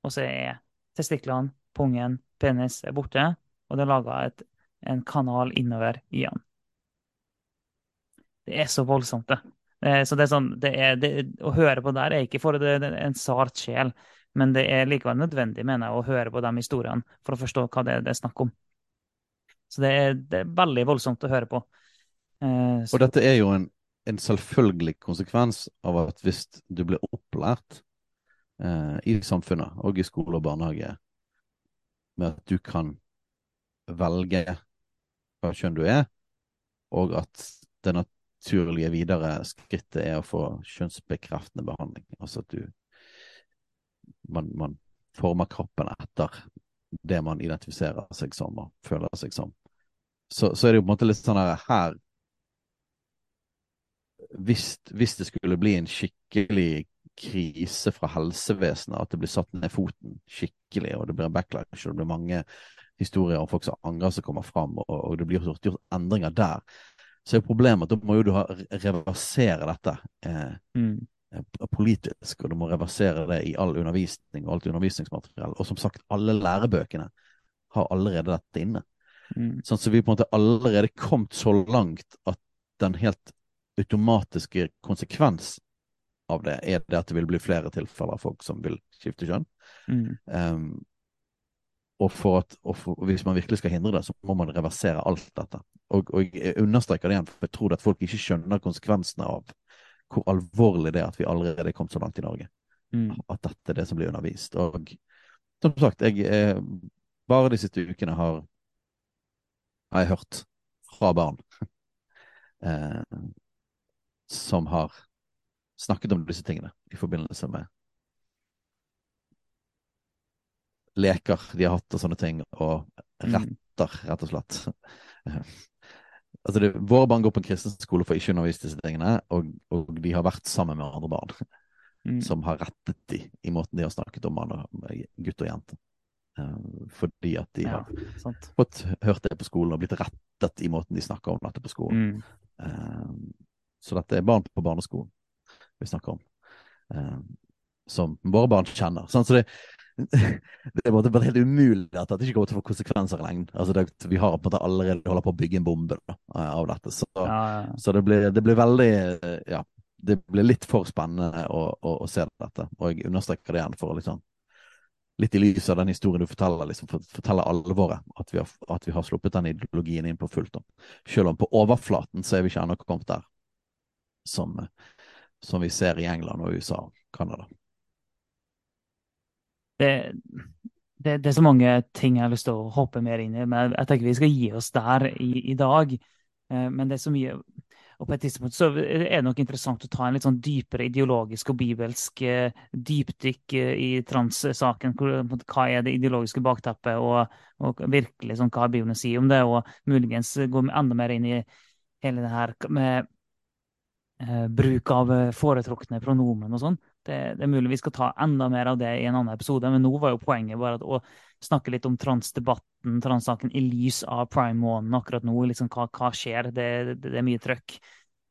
og så er testiklene, pungen, penis er borte, og det er laga en kanal innover igjen. Det er så voldsomt, det. Eh, så det er sånn, det er, det, Å høre på der er ikke for det, det en sart sjel. Men det er likevel nødvendig, mener jeg, å høre på de historiene for å forstå hva det, det er snakk om. Så det er, det er, veldig voldsomt å høre på. Eh, og dette er jo en, en, selvfølgelig konsekvens av at hvis du blir opplært eh, i samfunnet og i skole og barnehage med at du kan velge hva kjønn du er, og at det naturlige videre skrittet er å få kjønnsbekreftende behandling. Altså at du man, man former kroppen etter det man identifiserer seg som og føler seg som. Så, så er det jo på en måte litt sånn her, her hvis, hvis, det skulle bli en skikkelig krise fra helsevesenet, at det blir satt ned foten skikkelig, og det blir en backlash, og det blir mange historier om folk som angrer som kommer fram, og, og det blir gjort, gjort, endringer der, så er problemet at da må jo du ha, reversere dette. Eh, mm. Eh, politisk, og du må reversere det i all undervisning og alt undervisningsmateriell. Og som sagt, alle lærebøkene har allerede dette inne. Mm. Sånn så vi på en måte allerede kommet så langt at den helt automatiske konsekvens av det er det at det vil bli flere tilfeller av folk som vil skifte kjønn. Mm. Um, og, at, og, for, hvis man virkelig skal hindre det, så må man reversere alt dette. Og, og jeg understreker det igjen, for jeg tror at folk ikke skjønner konsekvensene av hvor alvorlig det er at vi allerede er kommet så langt i Norge. Mm. At dette er det som blir undervist. Og som sagt, jeg eh, bare de siste ukene har, har jeg hørt fra barn eh, som har snakket om disse tingene i forbindelse med leker de har hatt og sånne ting, og mm. retter, rett og slett. Altså det, våre barn går på en kristen skole for ikke å undervise disse tingene, og, og, de har vært sammen med andre barn mm. som har rettet de i måten de har snakket om gutt og jente. Uh, fordi at de ja, har sant. fått hørt det på skolen og blitt rettet i måten de snakker om dette på skolen. Mm. Uh, så dette er barn på barneskolen vi snakker om, uh, som våre barn kjenner. Sånn, så det, det er bare helt umulig at dette ikke kommer til å få konsekvenser i lengden. Altså det, vi har på en måte allerede holdt på å bygge en bombe da, av dette. Så, ja, ja. så det, blir, det, blir, veldig Ja, det blir litt for spennende å, å, å se dette. Og jeg understreker det igjen for å liksom Litt i lys av den historien du forteller, liksom, for, fortelle alvoret. At vi, har, at vi har sluppet den ideologien inn på fullt. Da. Selv om på overflaten så er vi ikke ennå kommet der som, som vi ser i England og USA og Canada det, det, det, er så mange ting jeg har lyst til å hoppe mer inn i, men jeg tenker vi skal gi oss der i, i dag. Eh, men det er så mye og på et tidspunkt så er det nok interessant å ta en litt sånn dypere ideologisk og bibelsk eh, dypdykk eh, i trans-saken. Hva er det ideologiske bakteppet, og, og virkelig sånn, hva Bibelen å si om det? Og muligens gå enda mer inn i hele det her med eh, bruk av foretrukne pronomen og sånn. Det, det, er mulig vi skal ta enda mer av det i en annen episode, men nå var jo poenget bare å snakke litt om transdebatten, transsaken, i lys av prime-måneden akkurat nå. Liksom, hva, hva skjer? Det, det, det, er mye trøkk.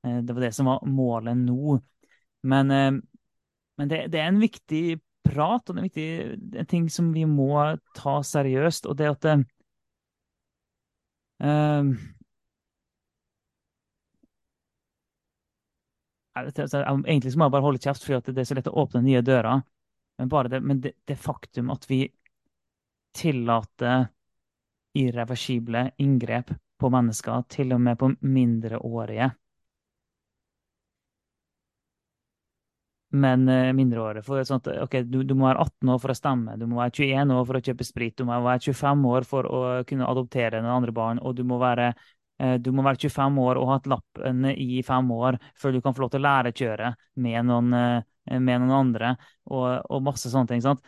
Eh, det var det som var målet nå. Men, eh, men det, er en viktig prat, og det er en, viktig, en ting som vi må ta seriøst. Og det at uh, Egentlig så må jeg bare holde kjeft, for det er så lett å åpne nye dører. Men bare det, men det, det faktum at vi tillater irreversible inngrep på mennesker, til og med på mindreårige Men uh, mindreårige for sånn at, ok, du, du, må være 18 år for å stemme, du må være 21 år for å kjøpe sprit, du må være 25 år for å kunne adoptere noen andre barn, og du må være Eh, du må være 25 år og ha hatt lappen i fem år før du kan få lov til å lære å kjøre med noen, eh, med noen andre, og, og, masse sånne ting. Sant?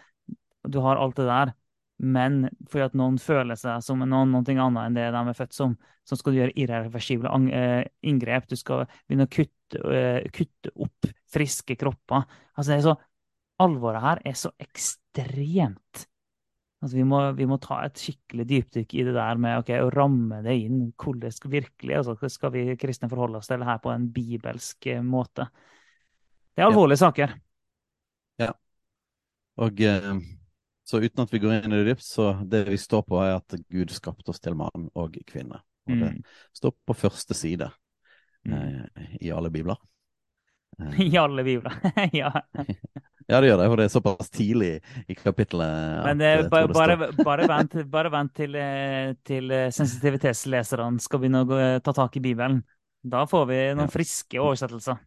Du har alt det der. Men fordi at noen føler seg som noen, noe annet enn det de er født som, så skal du gjøre irreversible eh, inngrep. Du skal begynne å kutte, kutte opp friske kropper. Altså det er så, Alvoret her er så ekstremt Altså, vi, må, vi, må, ta et skikkelig dypdykk i det der med okay, å ramme det inn. Hvordan virkelig, altså, skal vi kristne forholde oss til det her på en bibelsk eh, måte? Det er alvorlige ja. saker. Ja. Og eh, så uten at vi går inn i det dypt, så det vi står på, er at Gud skapte oss til mann og kvinne. Og det mm. står på første side mm. eh, i alle bibler. I alle bibler. ja. ja, det gjør det, for det er såpass tidlig i kapittelet. Men at, eh, bare, bare, bare, vent, bare vent til, eh, til eh, sensitivitetsleserne skal begynne å gå, ta tak i Bibelen. Da får vi noen ja. friske oversettelser.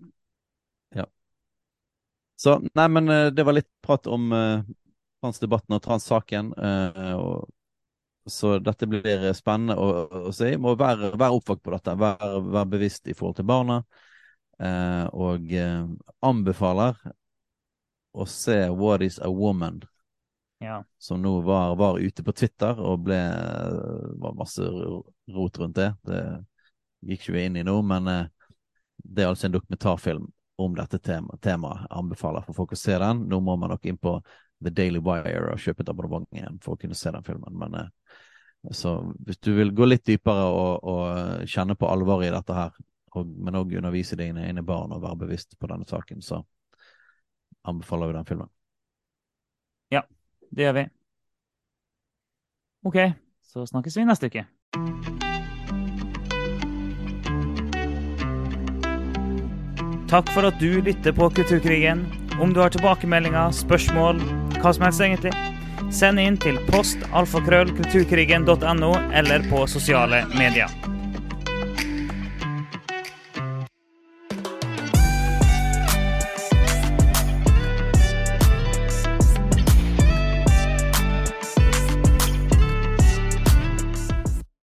Ja. Så, nei, men det var litt prat om uh, transdebatten og transsaken. Uh, så dette blir spennende å, å se. Må være, være oppvakt på dette. Være, være, bevisst i forhold til barna. Uh, og anbefaler å se What is a woman? Ja. Som nå var, var, ute på Twitter og ble var masse rot rundt det. Det gikk ikke vi inn i nå, men det er altså en dokumentarfilm om dette temaet. Tema. Anbefaler for folk å se den. Nå må man nok inn på The Daily Wire og kjøpe et abonnement igjen for å kunne se den filmen. Men eh, så hvis du vil gå litt dypere og, og kjenne på alvoret i dette her, og, men òg undervise dine egne barn og være bevisst på denne saken, så anbefaler vi den filmen. Ja, det gjør vi. OK, så snakkes vi neste uke. Takk for at du lytter på Kulturkrigen. Om du har tilbakemeldinger, spørsmål, hva som helst egentlig, send inn til post alfakrøll kulturkrigen.no eller på sosiale medier.